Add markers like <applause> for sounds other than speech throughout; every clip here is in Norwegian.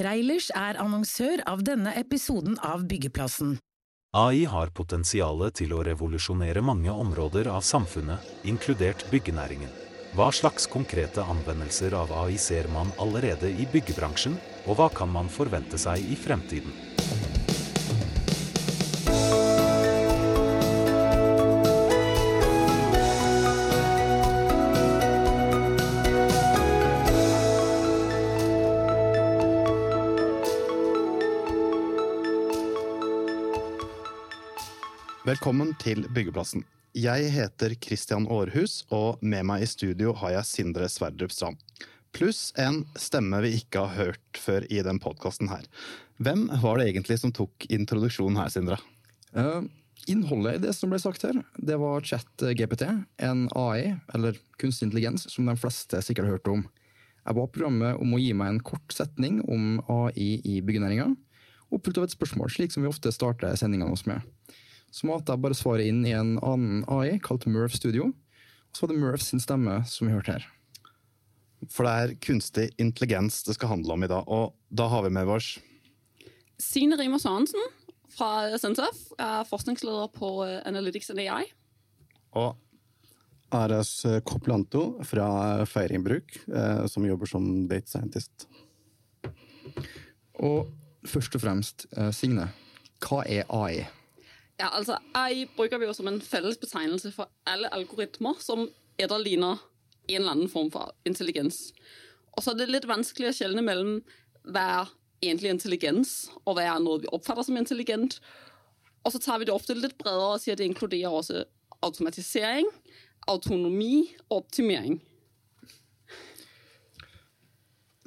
Reilers er annonsør av denne episoden av Byggeplassen. AI har potensialet til å revolusjonere mange områder av samfunnet, inkludert byggenæringen. Hva slags konkrete anvendelser av AI ser man allerede i byggebransjen, og hva kan man forvente seg i fremtiden? Velkommen til Byggeplassen. Jeg heter Christian Aarhus, og med meg i studio har jeg Sindre Sverdrup Strand. Pluss en stemme vi ikke har hørt før i den podkasten her. Hvem var det egentlig som tok introduksjonen her, Sindre? Uh, innholdet i det som ble sagt her, det var chat-GPT, en AI, eller kunstig intelligens, som de fleste sikkert har hørt om. Jeg ba programmet om å gi meg en kort setning om AI i byggenæringa, oppfylt av et spørsmål, slik som vi ofte starter sendingene oss med. Så måtte jeg bare svare inn i en annen AI kalt Murph Studio. Og så var det Murph sin stemme som vi hørte her. For det er kunstig intelligens det skal handle om i dag, og da har vi med oss Signe Rimer Hansen fra SNTF. er forskningsleder på Analytics and AI. Og Aras Koplanto fra Feiringbruk, eh, som jobber som date scientist. Og først og fremst, eh, Signe, hva er AI? Ja, altså AI bruker vi jo som en felles betegnelse for alle algoritmer som etterligner en eller annen form for intelligens. Og så er det litt vanskelig å skjelne mellom hva er egentlig intelligens, og hva er noe vi oppfatter som intelligent. Og så tar vi det ofte litt bredere og sier at det inkluderer også automatisering, autonomi og optimering.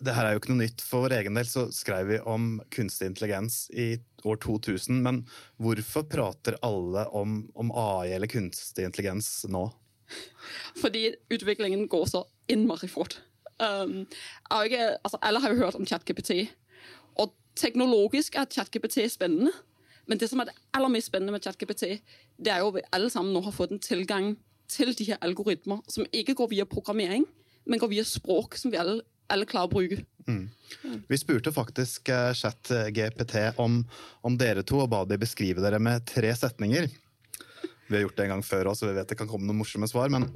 Det her er jo ikke noe nytt. For vår egen del så skrev vi om kunstig intelligens i år 2000. Men hvorfor prater alle om, om AI eller kunstig intelligens nå? Fordi utviklingen går så innmari fort. Um, ikke, altså, alle har jo hørt om ChatGPT. Og teknologisk er ChatGPT spennende. Men det som er det aller mest spennende med ChatGPT, det er jo at vi alle sammen nå har fått en tilgang til de her algoritmer som ikke går via programmering, men går via språk som vi alle alle klarer å bruke. Mm. Vi spurte faktisk chat ChatGPT om, om, dere to, og ba de beskrive dere med tre setninger. Vi har gjort det en gang før også, så vi vet det kan komme noen morsomme svar. Men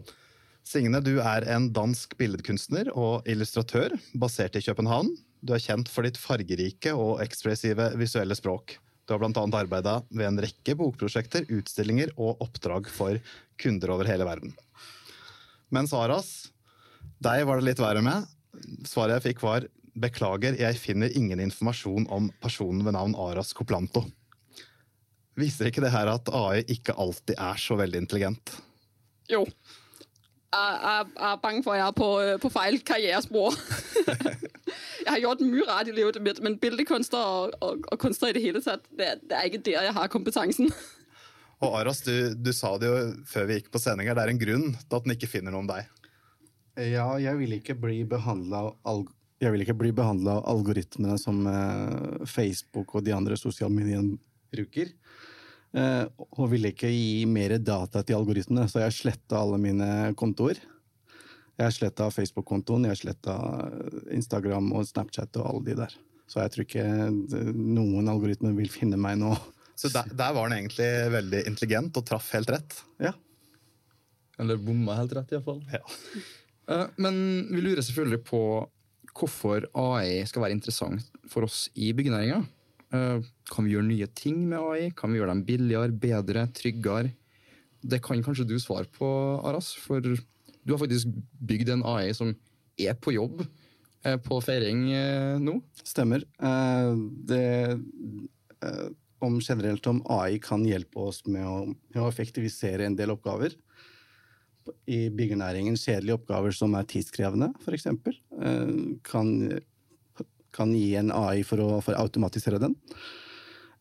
Signe, du er en dansk billedkunstner og illustratør basert i København. Du er kjent for ditt fargerike og ekspressive visuelle språk. Du har bl.a. arbeida ved en rekke bokprosjekter, utstillinger og oppdrag for kunder over hele verden. Mens Aras, deg var det litt verre med. Svaret jeg fikk var beklager, jeg finner ingen informasjon om personen ved navn Aras Koplanto. Viser ikke det her at AI ikke alltid er så veldig intelligent? Jo. Jeg er bange for at jeg er på, på feil karrierespor. <laughs> jeg har gjort mye rart i livet mitt, men bildekunster og, og, og kunster i det hele tatt, det, det, er ikke der jeg har kompetansen. og Aras, du, du, sa det jo før vi gikk på sending det er en grunn til at den ikke finner noe om deg. Ja, jeg vil ikke bli behandla av jeg vil ikke bli behandla av algoritmene som eh, Facebook og de andre sosiale mediene bruker. Eh, og ville ikke gi mer data til algoritmene, så jeg sletta alle mine kontoer. Jeg sletta Facebook-kontoen, jeg sletta Instagram og Snapchat og alle de der. Så jeg tror ikke noen algoritmer vil finne meg nå. Så der, der var den egentlig veldig intelligent og traff helt rett? Ja. Eller bomma helt rett, iallfall. Ja. Eh, men vi lurer selvfølgelig på hvorfor AI skal være interessant for oss i byggenæringa. Eh, kan vi gjøre nye ting med AI? Kan vi gjøre dem billigere, bedre, tryggere? Det kan kanskje du svare på, Aras, for du har faktisk bygd en AI som er på jobb eh, på feiring nå. Stemmer. Det, om generelt om AI kan hjelpe oss med å, med å effektivisere en del oppgaver i byggenæringen kjedelige oppgaver som er tidskrevende, f.eks. Eh, kan, kan gi en AI for å, for å automatisere den.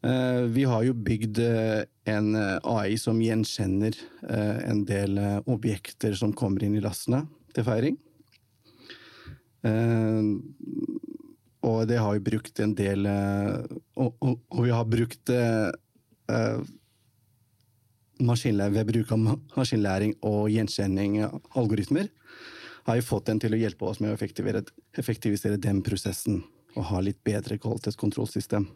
Eh, vi har jo bygd eh, en AI som gjenkjenner en del objekter som kommer inn i lastene til feiring. Og det har vi brukt en del Og, og, og vi har brukt ved bruk av maskinlæring og gjenkjenning algoritmer, har vi fått den til å hjelpe oss med å effektivisere, effektivisere den prosessen. Og ha litt bedre kvalitetskontrollsystem.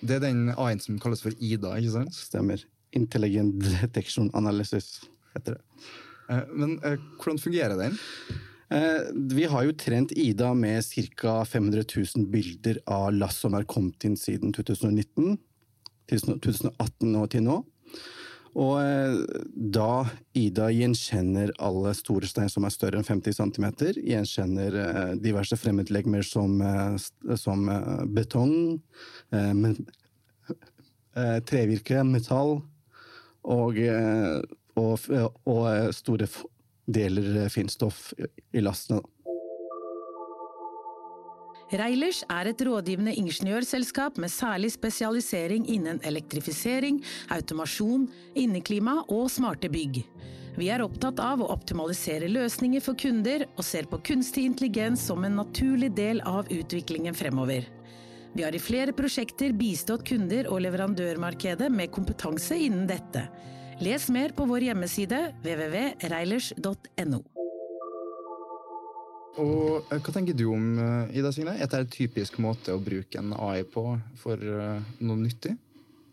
Det er den A-en som kalles for Ida, ikke sant? Stemmer. Intelligent Detection Analysis heter det. Eh, men eh, hvordan fungerer den? Eh, vi har jo trent Ida med ca. 500 000 bilder av lass som er kommet inn siden 2019, 2018 og til nå. Og eh, da Ida gjenkjenner alle store stein som er større enn 50 cm, gjenkjenner eh, diverse fremmedlegemer som, som betong, trevirke, metall og, og, og store deler finstoff i lastene. Reilers er et rådgivende ingeniørselskap med særlig spesialisering innen elektrifisering, automasjon, inneklima og smarte bygg. Vi er opptatt av å optimalisere løsninger for kunder, og ser på kunstig intelligens som en naturlig del av utviklingen fremover. Vi har i flere prosjekter bistått kunder og leverandørmarkedet med kompetanse innen dette. Les mer på vår hjemmeside www.reilers.no. Og eh, Hva tenker du om eh, Ida Signe? Er dette en typisk måte å bruke en AI på for eh, noe nyttig?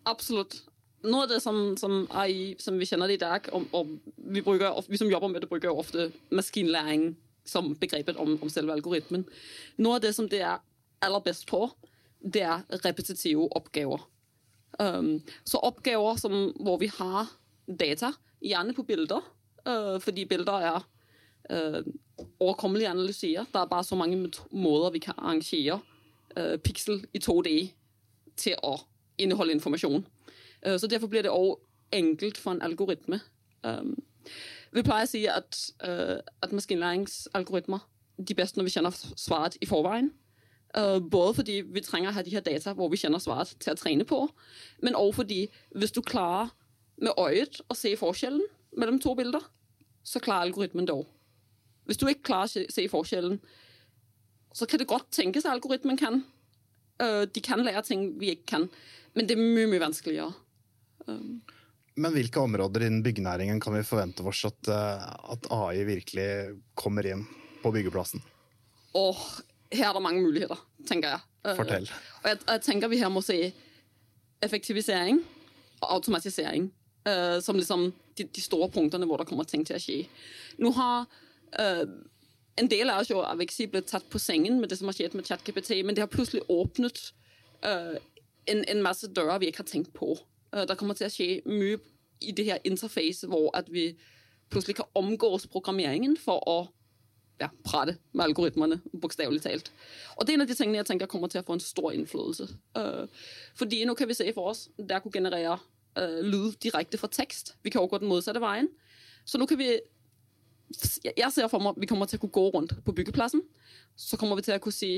Absolutt. Noe av det som, som AI som vi kjenner det i dag, og, og vi, bruker, vi, som jobber med det, bruker ofte maskinlæring som begrepet om, om, selve algoritmen. Noe av det som det er aller best på, det er repetitive oppgaver. Um, så oppgaver som, hvor vi har data, gjerne på bilder, uh, fordi bilder er øh, overkommelige analyser. Det er bare så mange måter vi kan arrangere øh, pixel i 2D til å inneholde informasjon. Øh, så derfor blir det også enkelt for en algoritme. Vi pleier å si at, uh, at maskinlæringsalgoritmer de best når vi kjenner svaret i forveien. Uh, både fordi vi trenger å ha de her data hvor vi kjenner svaret til å trene på, men også fordi hvis du klarer med øyet å se forskjellen mellom to bilder, så klarer algoritmen det òg. Hvis du ikke klarer å se forskjellen, så kan det godt tenkes at algoritmen kan. Uh, de kan lære ting vi ikke kan, men det er mye, mye vanskeligere. Um. Men hvilke områder innen byggenæringen kan vi forvente oss at, uh, at AI virkelig kommer inn på byggeplassen? Åh, her er det mange muligheter, tenker jeg. Fortell. Og jeg, jeg tenker vi her må se effektivisering og automatisering som liksom de, de, store punktene hvor det kommer ting til å skje. Nå har uh, En del av oss jo vil ikke blitt tatt på sengen med det som har skjedd med ChatGPT, men det har plutselig åpnet uh, en, en, masse dører vi ikke har tenkt på. det kommer til å skje mye i det her interfacet hvor vi plutselig kan omgås programmeringen for å ja, prate med algoritmene, bokstavelig talt. Og det er en av de tingene jeg tenker kommer til å få en stor innflytelse. Uh, fordi nå kan vi se for oss der kunne generere øh, lyd direkte fra tekst. Vi kan også gå den motsatte veien. Så nå kan vi Jeg ser for meg at vi kommer til å kunne gå rundt på byggeplassen. Så kommer vi til å kunne si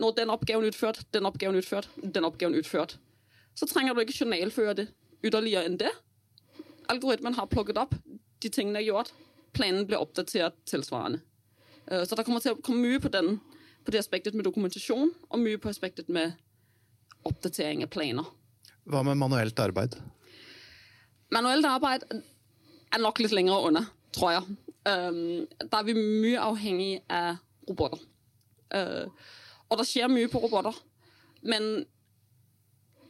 når den oppgaven utført, den oppgaven utført, den oppgaven utført. Så trenger du ikke journalføre det ytterligere enn det. Algoritmen har plukket opp de tingene er gjort. Planen blir oppdatert tilsvarende. Øh, så det kommer til å komme mye på, den, på det aspektet med dokumentasjon, og mye på aspektet med oppdatering av planer. Hva med manuelt arbeid? Manuelt arbeid er nok litt lenger unna, tror jeg. Um, der er vi mye avhengig av roboter. Uh, og det skjer mye på roboter. Men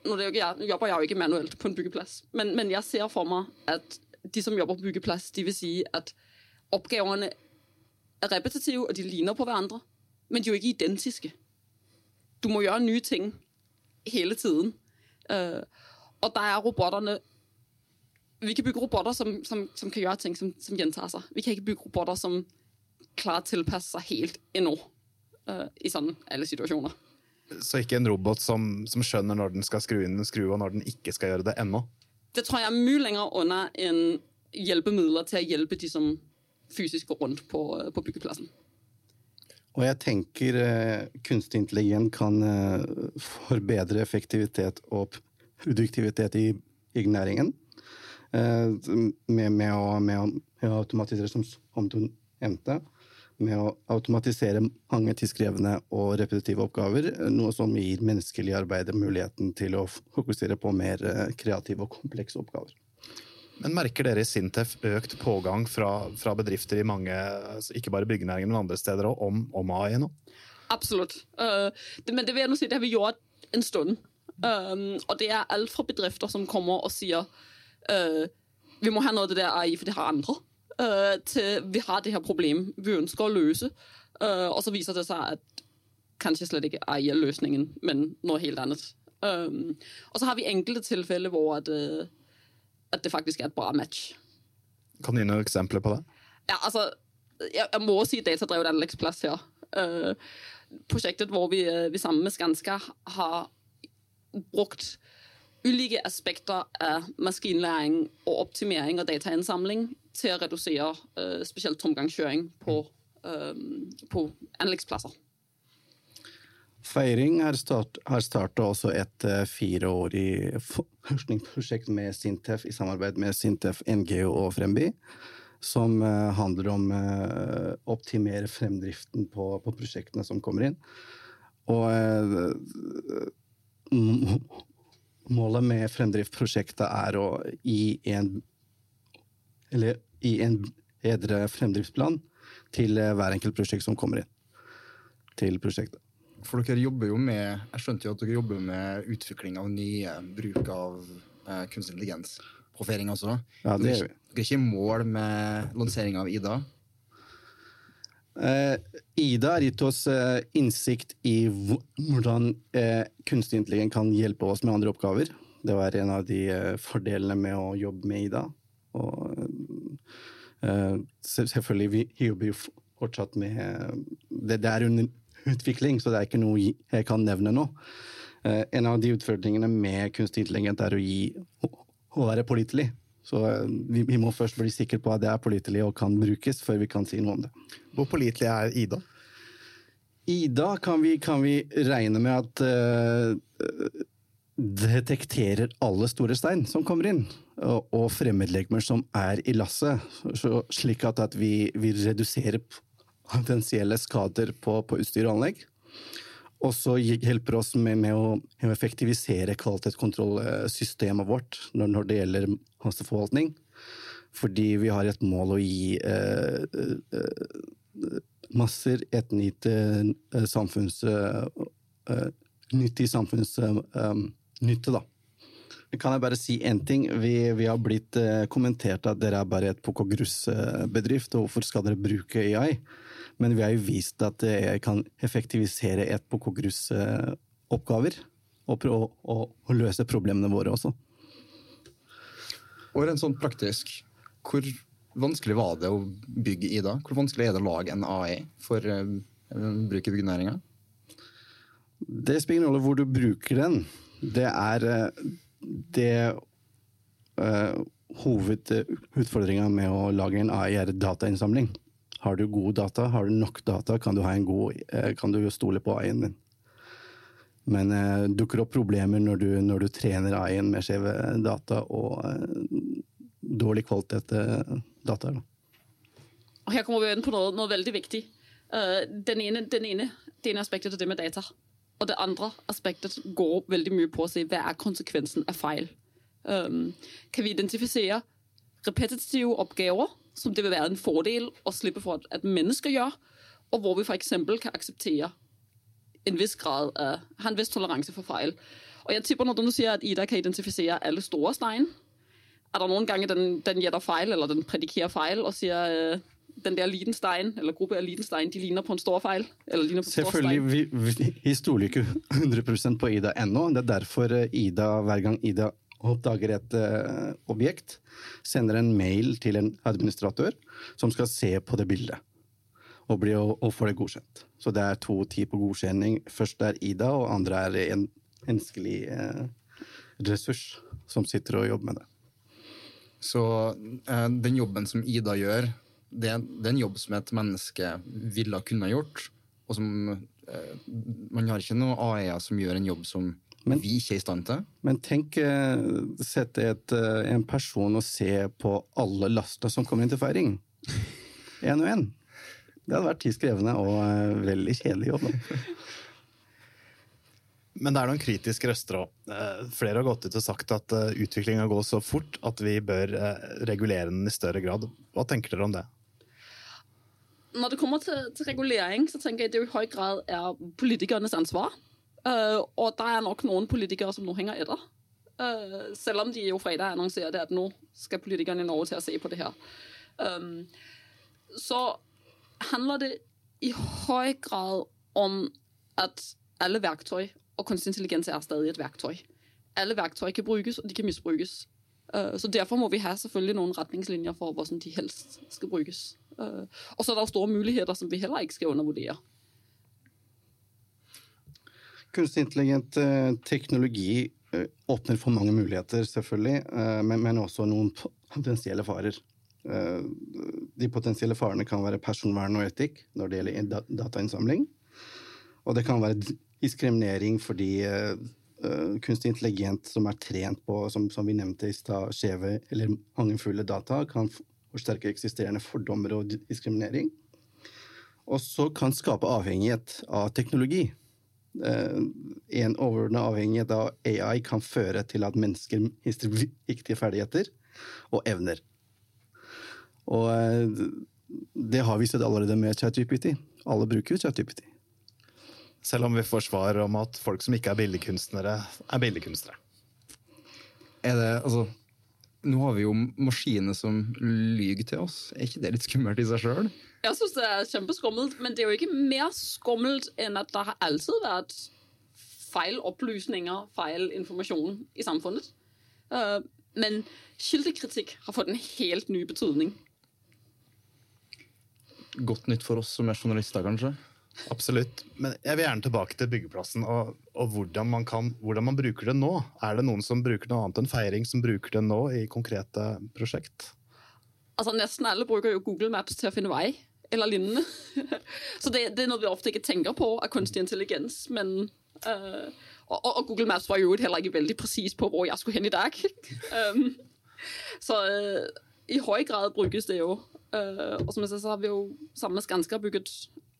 nå jeg, jobber jeg jo ikke manuelt på en byggeplass, men, men, jeg ser for meg at de som jobber på byggeplass, de vil si at oppgavene er repetitive, og de ligner på hverandre. Men de er jo ikke identiske. Du må gjøre nye ting hele tiden. Uh, og der er robotene vi kan bygge roboter som, som, som kan gjøre ting som, som, gjentar seg. Vi kan ikke bygge roboter som klarer å tilpasse seg helt ennå uh, i sånne alle situasjoner. Så ikke en robot som, som, skjønner når den skal skru inn en skru, og når den ikke skal gjøre det ennå? Det tror jeg er mye lenger under enn hjelpemidler til å hjelpe de som fysisk går rundt på, på byggeplassen. Og jeg tenker eh, kunstig intelligens kan eh, forbedre effektivitet og produktivitet i byggenæringen. Eh, med, med, å, med, å, med, å, automatisere, som, som du nevnte, med å automatisere mange tidskrevende og repetitive oppgaver, noe som gir menneskelig arbeid muligheten til å fokusere på mer eh, kreative og komplekse oppgaver. Men Merker dere i Sintef økt pågang fra, fra bedrifter i mange, altså ikke bare byggenæringen, men andre steder òg, om, om AI nå? Absolutt. Uh, det, men det vil jeg nå si, det har vi gjort en stund. Um, og det er alt fra bedrifter som kommer og sier uh, vi må ha noe av det der AI, for det har andre, uh, til vi har det her problem vi ønsker å løse. og så viser det seg at kanskje slett ikke AI er løsningen, men noe helt annet. Um, og så har vi enkelte tilfeller hvor at, at det faktisk er et bra match. Kan du gi noen eksempler på det? Ja, altså, jeg, jeg må si datadrevet anleggsplass her. Uh, prosjektet hvor vi, vi, sammen med Skanska har brukt ulike aspekter av maskinlæring og optimering og datainnsamling til å redusere uh, spesielt tomgangskjøring på, uh, på anleggsplasser. Feiring har, start, starta også et uh, fireårig forskningsprosjekt med Sintef i samarbeid med Sintef, NGO og Fremby som eh, handler om å eh, optimere fremdriften på, på, prosjektene som kommer inn. Og eh, målet med fremdriftprosjektet er å gi en eller gi en bedre fremdriftsplan til hver enkelt prosjekt som kommer inn til prosjektet. For dere jobber jo med jeg skjønte jo at dere jobber med utvikling av nye bruk av eh, kunstig intelligens på feiring også. Ja, det gjør vi. Dere er ikke i mål med lanseringa av Ida? Uh, Ida har gitt oss uh, innsikt i hvordan uh, kunstig intelligens kan hjelpe oss med andre oppgaver. Det var en av de fordelene med å jobbe med Ida. Og selvfølgelig, vi jobber jo fortsatt med det, det, er under utvikling, så det er ikke noe jeg kan nevne nå. En av de utfordringene med kunstig intelligens er å gi å være pålitelig. Så eh, vi, vi, må først bli sikre på at det er pålitelig og kan brukes, før vi kan si noe om det. Hvor pålitelig er Ida? Ida kan vi, kan vi regne med at uh, detekterer alle store stein som kommer inn, og, og fremmedlegemer som er i lasset, slik at, at vi, vi, reduserer potensielle skader på, på utstyr og anlegg. Og så hjelper oss med, med å effektivisere kvalitetskontrollsystemet vårt når, når det gjelder hasteforvaltning. Fordi vi har et mål å gi eh, eh, masser et eh, samfunns... Eh, eh, nyttig samfunnsnytte, da. Kan jeg bare si én ting? Vi, vi, har blitt eh, kommentert at dere er bare et Poco Grus-bedrift, og hvorfor skal dere bruke AI? Men vi har jo vist at det kan effektivisere et på konkurranseoppgaver. Og prøve å, løse problemene våre også. Og rent sånn praktisk, hvor vanskelig var det å bygge Ida? Hvor vanskelig er det å lage en AI for uh, bruk i byggenæringa? Det spiller ingen rolle hvor du bruker den. Det er uh, det uh, Hovedutfordringa med å lage en AI er datainnsamling. Har du gode data, har du nok data, kan du, god, eh, kan du stole på AI-en din. Men eh, dukker opp problemer når du, når du trener AI-en med skjeve data og eh, dårlig kvalitet eh, data. Og her kommer vi inn på noe, noe veldig viktig. Uh, den, ene, den ene, det ene aspektet er det med data. Og det andre aspektet går veldig mye på å si hva er konsekvensen av feil. Um, kan vi identifisere repetitive oppgaver som det vil være en fordel å slippe for at mennesker gjør, og hvor vi f.eks. kan akseptere en viss grad av, ha en viss toleranse for feil. Og jeg tipper Når du sier at Ida kan identifisere alle store stein, er det noen ganger den, den gjetter feil, eller den predikerer feil, og sier øh, den der liten stein, eller gruppe av liten stein, de ligner på en stor feil? eller på Selvfølgelig, stor stein. Vi, vi, vi stoler ikke 100% på Ida ennå. Det er derfor øh, Ida, hver gang Ida oppdager et uh, objekt, sender en mail til en administratør som skal se på det bildet. Og, bli, og, og få det godkjent. Så det er to typer godkjenning. Først er Ida, og andre er en menneskelig uh, ressurs som sitter og jobber med det. Så uh, den jobben som Ida gjør, det, det, er en jobb som et menneske ville kunne gjort. Og som Man har ikke noen AI-er som gjør en jobb som men, vi ikke er i stand til. Men tenk eh, sette et, eh, en person og se på alle lasta som kommer inn til feiring. <laughs> Én og én. Det hadde vært tidskrevende og uh, veldig kjedelig jobb. Men det er noen kritiske røster òg. Flere har gått ut og sagt at utviklinga går så fort at vi bør regulere den i større grad. Hva tenker dere om det? når det kommer til, til, regulering, så tenker jeg det i høy grad er politikernes ansvar. Uh, og der er nok noen politikere som nå henger etter. Uh, selv om de jo fredag annonserte at nå skal politikerne i Norge til å se på det her. Um, så handler det i høy grad om at alle verktøy, og kunstig intelligens er stadig et verktøy, alle verktøy kan brukes, og de kan misbrukes. Uh, så derfor må vi ha selvfølgelig noen retningslinjer for hvordan de helst skal brukes. Uh, og så er det store muligheter som vi heller ikke skal undervurdere. Kunstig intelligent uh, teknologi åpner for mange muligheter, selvfølgelig, men, men, også noen potensielle farer. De potensielle farene kan være personvern og etikk når det gjelder datainnsamling. Og det kan være diskriminering fordi kunstig intelligent som er trent på, som, som vi nevnte i stad, skjeve eller mangelfulle data, kan forsterke eksisterende fordommer og diskriminering. Og så kan skape avhengighet av teknologi. Uh, en overordna avhengighet av AI kan føre til at mennesker mister viktige ferdigheter og evner. Og uh, det har vi sett allerede med ChatGPT. Alle bruker jo ChatGPT. Selv om vi får svar om at folk som ikke er billedkunstnere, er billedkunstnere. Er det, altså, nå har vi jo maskiner som lyver til oss. Er ikke det litt skummelt i seg sjøl? Jeg syns det er kjempeskummelt, men det er jo ikke mer skummelt enn at det har alltid vært feil opplysninger, feil informasjon i samfunnet. Uh, men kildekritikk har fått en helt ny betydning. Godt nytt for oss som er journalister, kanskje? Absolutt. Men jeg vil gjerne tilbake til byggeplassen og, og hvordan, man kan, hvordan, man bruker det nå. Er det noen som bruker noe annet enn feiring, som bruker det nå i konkrete prosjekt? Altså Nesten alle bruker jo Google Maps til å finne vei, eller lignende. <laughs> Så det, det, er noe vi ofte ikke tenker på av kunstig intelligens. men... Uh, og, og, Google Maps var jo heller ikke veldig presis på hvor jeg skulle hen i dag. <laughs> um, så uh, i høy grad brukes det jo. Uh, og som jeg sa, så har vi jo sammen med Skanska bygget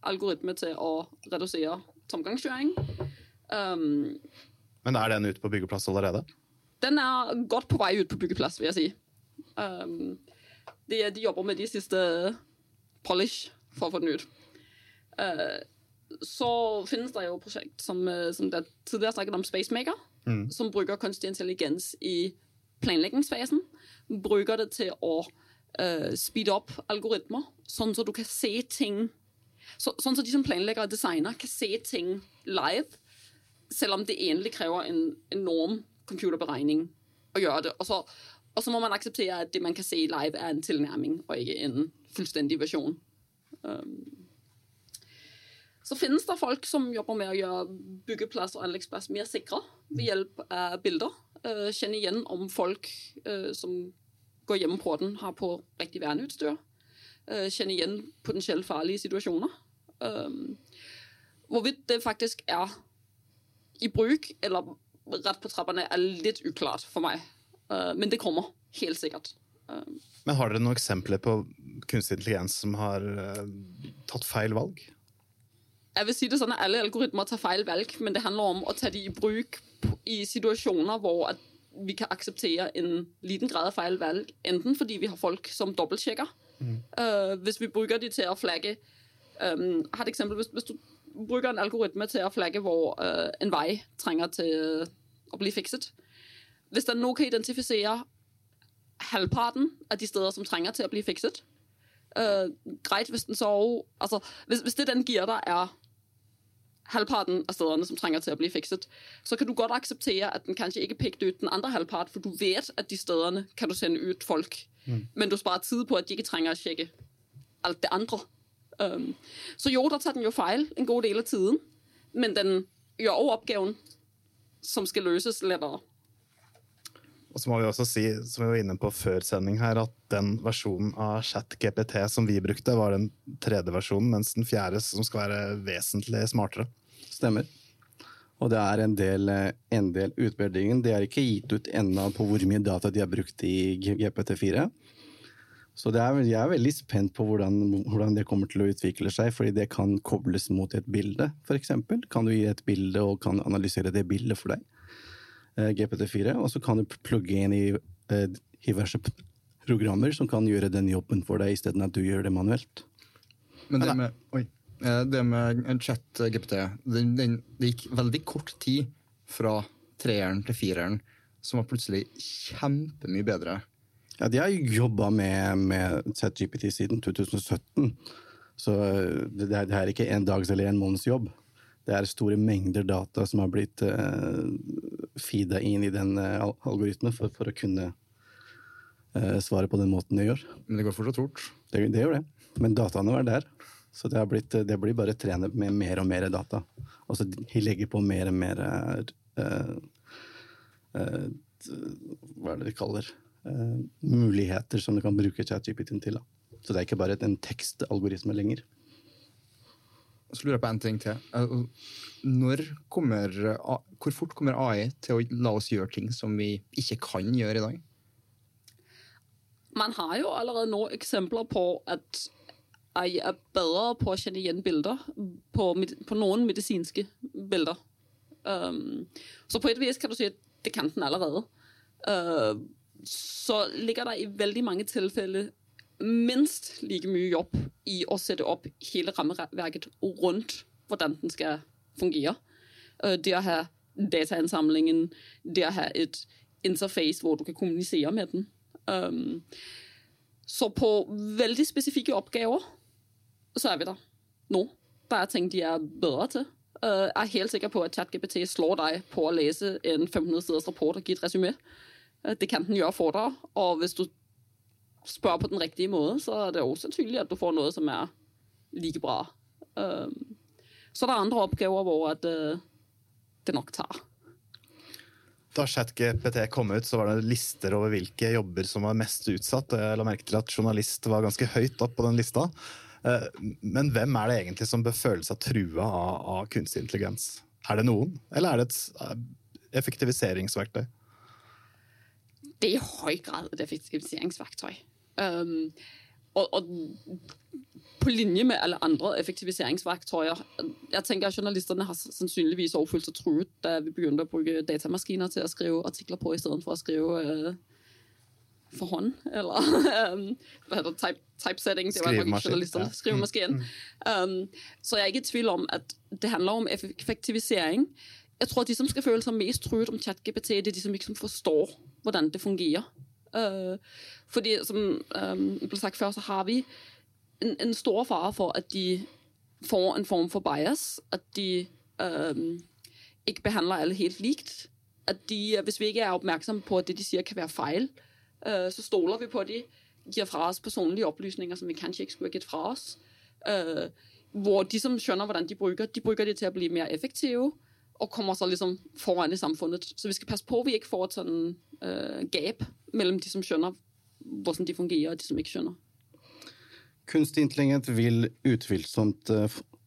algoritme til å redusere tomgangskjøring. Um, Men er den ute på byggeplass allerede? Den er godt på vei ut på byggeplass, vil jeg si. Um, de, de, jobber med de siste polish for å få den ut. Uh, så finnes det jo prosjekt som, uh, som det tidligere snakket om, Spacemaker, mm. som bruker kunstig intelligens i planleggingsfasen. Bruker det til å uh, speede opp algoritmer, sånn at du kan se ting så, sånn så de som planlegger og designer, kan se ting live, selv om det egentlig krever en enorm computerberegning å gjøre det. Og så, og så må man akseptere at det man kan se live, er en tilnærming og ikke en fullstendig versjon. Um, så finnes det folk som jobber med å gjøre byggeplass og anleggsplass mer sikre ved hjelp av bilder. Uh, kjenne igjen om folk uh, som går hjemme på den, har på riktig verneutstyr. Uh, kjenne igjen potensielt farlige situasjoner. Um, hvorvidt det faktisk er i bruk eller rett på trappene, er litt uklart for meg. Men det kommer. Helt sikkert. Men Har dere noen eksempler på kunstig intelligens som har uh, tatt feil valg? Jeg vil si det sånn at Alle algoritmer tar feil valg, men det handler om å ta de i bruk i situasjoner hvor vi kan akseptere en liten grad av feil valg. Enten fordi vi har folk som dobbeltsjekker. Mm. Uh, hvis vi bruker de til å flagge Um, har et eksempel. Hvis, du bruker en algoritme til å flagge hvor uh, en vei trenger til å bli fikset Hvis den nå kan identifisere halvparten av de steder som trenger til å bli fikset uh, Greit hvis den så altså, hvis, hvis, det den gir deg, er halvparten av stedene som trenger til å bli fikset, så kan du godt akseptere at den kanskje ikke pekte ut den andre halvpart, for du vet at de stedene kan du sende ut folk. Mm. Men du sparer tid på at de ikke trenger å sjekke alt det andre. Um, så jo, der tar den jo feil en god del av tiden, men den gjør også oppgaven som skal løses lettere. Og så må vi også si, som vi var inne på før sending her, at den versjonen av ChatGPT som vi brukte, var den tredje versjonen, mens den fjerde som skal være vesentlig smartere. Stemmer. Og det er en del, en del utbedringen. Det er ikke gitt ut ennå på hvor mye data de har brukt i GPT4. Så er, jeg er veldig spent på hvordan, hvordan, det kommer til å utvikle seg, fordi det kan kobles mot et bilde, f.eks. Kan du gi et bilde og kan analysere det bildet for deg, eh, GPT4, og så kan du plugge inn i eh, diverse programmer som kan gjøre den jobben for deg, istedenfor at du gjør det manuelt. Men det med, oi, eh, det med chat-GPT Det gikk veldig kort tid fra treeren til fireren, som var plutselig kjempemye bedre. Ja, De har jobba med, med ChatGPT siden 2017. Så det, det er ikke en dags eller en måneds jobb. Det er store mengder data som har blitt uh, feeda inn i den uh, algoritmen for, for, å kunne uh, svare på den måten det gjør. Men det går fortsatt fort? Det, det gjør det. Men dataene var der. Så det, blitt, det blir bare trenet med mer og mer data. Og så legger på mer og mer uh, Hva er det de kaller uh, Muligheter som du kan bruke ChatGPT til. Da. Så det er ikke bare en tekstalgoritme lenger. Så lurer jeg på en ting til. Når kommer, hvor fort kommer AI til å la oss gjøre ting som vi ikke kan gjøre i dag? Man har jo allerede nå eksempler på at AI er bedre på å kjenne igjen bilder på, på noen medisinske bilder. Um, så på et vis kan du si at det kan den allerede. Uh, så ligger det i veldig mange tilfeller minst like mye jobb i å sette opp hele rammeverket rundt hvordan den skal fungere. Uh, det å ha datainnsamlingen, det å ha et interface hvor du kan kommunisere med den. Um, så på veldig spesifikke oppgaver så er vi der nå. Bare ting de er bedre til. Uh, jeg er helt sikker på at ChatGPT slår deg på å lese en 500 siders rapport og gi et resymé. Uh, det kan den gjøre for deg. Og hvis du spør på den riktige måten, så er det også sannsynlig at du får noe som er like bra. Um, så det er andre oppgaver hvor at, det nok tar. Da ChatGPT kom ut, så var det lister over hvilke jobber som var mest utsatt. Jeg la merke til at journalist var ganske høyt opp på den lista. Eh, men hvem er det egentlig som bør føle seg trua av, av kunstig intelligens? Er det noen, eller er det et eh, effektiviseringsverktøy? Det er i høy grad et effektiviseringsverktøy. Um, og, og, på linje med alle andre effektiviseringsverktøyer Jeg tenker at Journalistene har sannsynligvis også følt seg truet da vi begynte å bruke datamaskiner til å skrive artikler på istedenfor å skrive uh, for hånd, eller um, hva heter type, typesetting. Det var journalistene. Ja. Skrivemaskin. Mm. Um, så jeg er ikke i tvil om at det handler om effektivisering. Jeg tror at de som skal føle seg mest truet om ChatGPT, det er de som ikke forstår hvordan det fungerer. Uh, fordi, som um, ble sagt før, så har vi en, en, stor fare for at de får en form for bias. At de um, ikke behandler alle helt likt. At de, hvis vi ikke er oppmerksomme på at det de sier, kan være feil, uh, så stoler vi på at de gir fra oss personlige opplysninger som vi kanskje ikke skulle ha gitt fra oss. Uh, hvor de som skjønner hvordan de bruker, de bruker det til å bli mer effektive og kommer så liksom foran i samfunnet. Så vi skal passe på at vi ikke får et sånn uh, gap mellom de som skjønner hvordan de fungerer, og de som ikke skjønner. Kunstig intelligens vil utvilsomt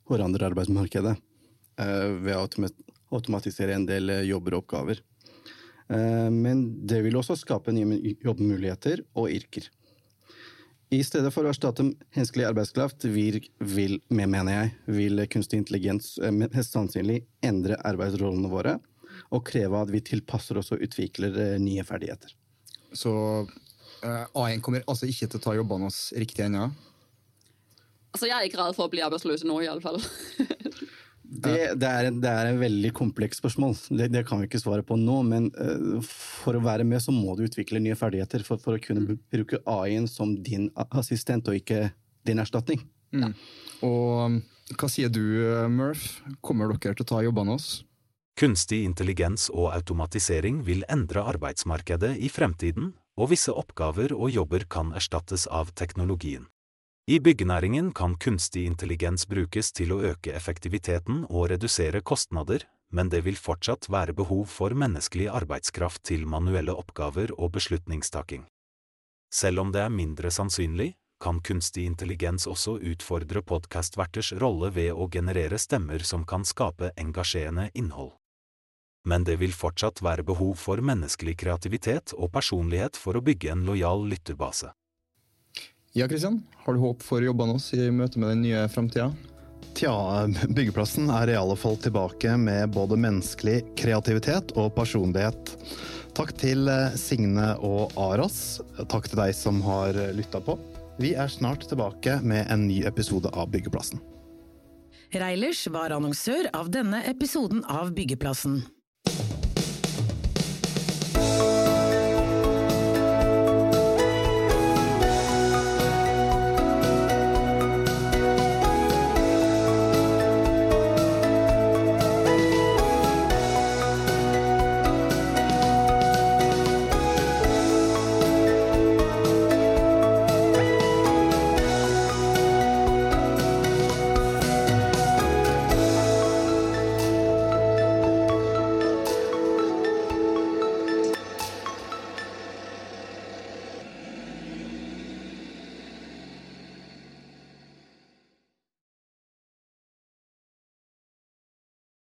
forandre arbeidsmarkedet uh, ved å automatisere en del jobber og oppgaver. Uh, men det vil også skape nye jobbmuligheter og yrker. I stedet for å erstatte menneskelig arbeidskraft vil, vil, mener jeg, vil kunstig intelligens eh, mest sannsynlig endre arbeidsrollene våre og kreve at vi tilpasser oss og utvikler eh, nye ferdigheter. Så uh, AI kommer altså ikke til å ta jobbene oss riktig ennå? Altså, jeg er ikke redd for å bli arbeidsløs nå, i alle fall. <laughs> Det, det, er, det, er, en veldig komplekst spørsmål. Det, det, kan vi ikke svare på nå. Men uh, for å være med, så må du utvikle nye ferdigheter for, for å kunne mm. bruke AI-en som din assistent, og ikke din erstatning. Mm. Og hva sier du, Murph? Kommer dere til å ta jobbene oss? Kunstig intelligens og automatisering vil endre arbeidsmarkedet i fremtiden, og visse oppgaver og jobber kan erstattes av teknologien. I byggenæringen kan kunstig intelligens brukes til å øke effektiviteten og redusere kostnader, men det vil fortsatt være behov for menneskelig arbeidskraft til manuelle oppgaver og beslutningstaking. Selv om det er mindre sannsynlig, kan kunstig intelligens også utfordre podkastverters rolle ved å generere stemmer som kan skape engasjerende innhold. Men det vil fortsatt være behov for menneskelig kreativitet og personlighet for å bygge en lojal lytterbase. Ja, Kristian. Har du håp for jobbene oss i møte med den nye framtida? Tja, byggeplassen er i alle fall tilbake med både menneskelig kreativitet og personlighet. Takk til eh, Signe og Aras. Takk til deg som har lytta på. Vi er snart tilbake med en ny episode av Byggeplassen. Reilers var annonsør av denne episoden av Byggeplassen.